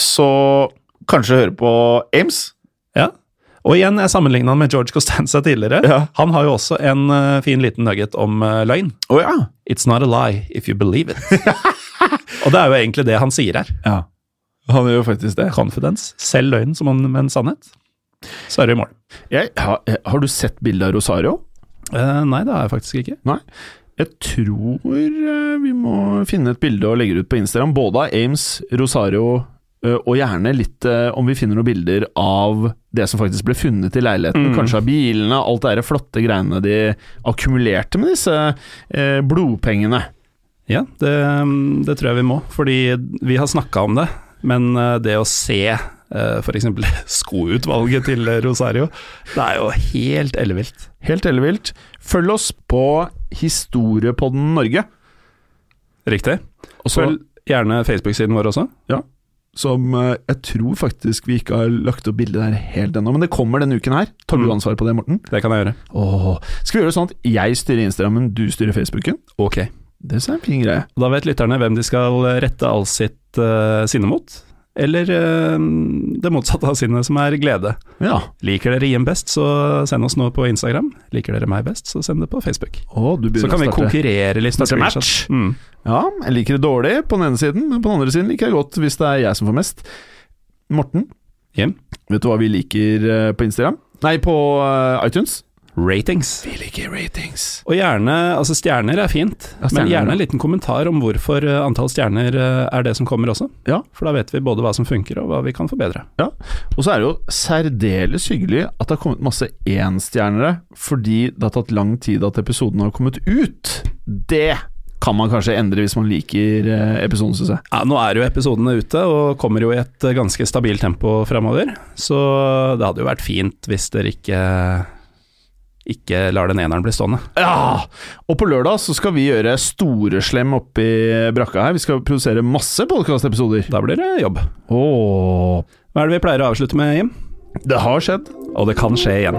så kanskje høre på Ames. Og igjen, jeg sammenligna han med George Costanza tidligere. Ja. Han har jo også en uh, fin liten nugget om uh, løgn. Å ja. It's not a lie if you believe it. og det er jo egentlig det han sier her. ja. Han gjør faktisk det. Confidence. Selv løgn som om en sannhet. Så er det i mål. Jeg, har, har du sett bildet av Rosario? Uh, nei, det har jeg faktisk ikke. Nei. Jeg tror vi må finne et bilde og legge det ut på Instagram, både av Ames, Rosario, og gjerne litt eh, om vi finner noen bilder av det som faktisk ble funnet i leiligheten. Mm. Kanskje av bilene, alt det de flotte greiene de akkumulerte med disse eh, blodpengene. Ja, det, det tror jeg vi må, fordi vi har snakka om det. Men eh, det å se eh, f.eks. skoutvalget til Rosario, det er jo helt ellevilt. Helt ellevilt. Følg oss på Historiepodden Norge. Riktig. Og så Følg gjerne Facebook-siden vår også. Som eh, jeg tror faktisk vi ikke har lagt opp bilde der helt ennå, men det kommer denne uken her. Tar du Mm. ansvar på det, Morten? Det kan jeg gjøre. Åh. Skal vi gjøre det sånn at jeg styrer Instagrammen, du styrer Facebooken? Ok. Det er en fin greie. Da vet lytterne hvem de skal rette all sitt uh, sinne mot. Eller eh, det motsatte av sinnet, som er glede. Ja. Liker dere Jim best, så send oss noe på Instagram. Liker dere meg best, så send det på Facebook. Å, du Så kan vi konkurrere litt. starte match. Mm. Ja, jeg liker det dårlig på den ene siden, men på den andre siden liker jeg godt hvis det er jeg som får mest. Morten, Jim, vet du hva vi liker eh, på Instagram? Nei, på eh, iTunes? Ratings. Vi liker ratings. Og gjerne, altså stjerner er fint, Ja, stjerner men er gjerne en liten kommentar om hvorfor eh, antall stjerner eh, er det som kommer også. Ja. For da vet vi både hva som funker og hva vi kan forbedre. Ja. Og så er det jo særdeles hyggelig at det har kommet masse énstjernere, fordi det har tatt lang tid at episoden har kommet ut. Det kan man kanskje endre hvis man liker eh, episoden, syns jeg. Ja, Nå er jo episodene ute og kommer jo i et ganske stabilt tempo framover, så det hadde jo vært fint hvis dere ikke ikke lar den eneren bli stående. Ja! Og på lørdag så skal vi gjøre storeslem oppi brakka her. Vi skal produsere masse podkastepisoder. Da blir det jobb. Åh, Hva er det vi pleier å avslutte med, Jim? det har skjedd. Og det kan skje igjen.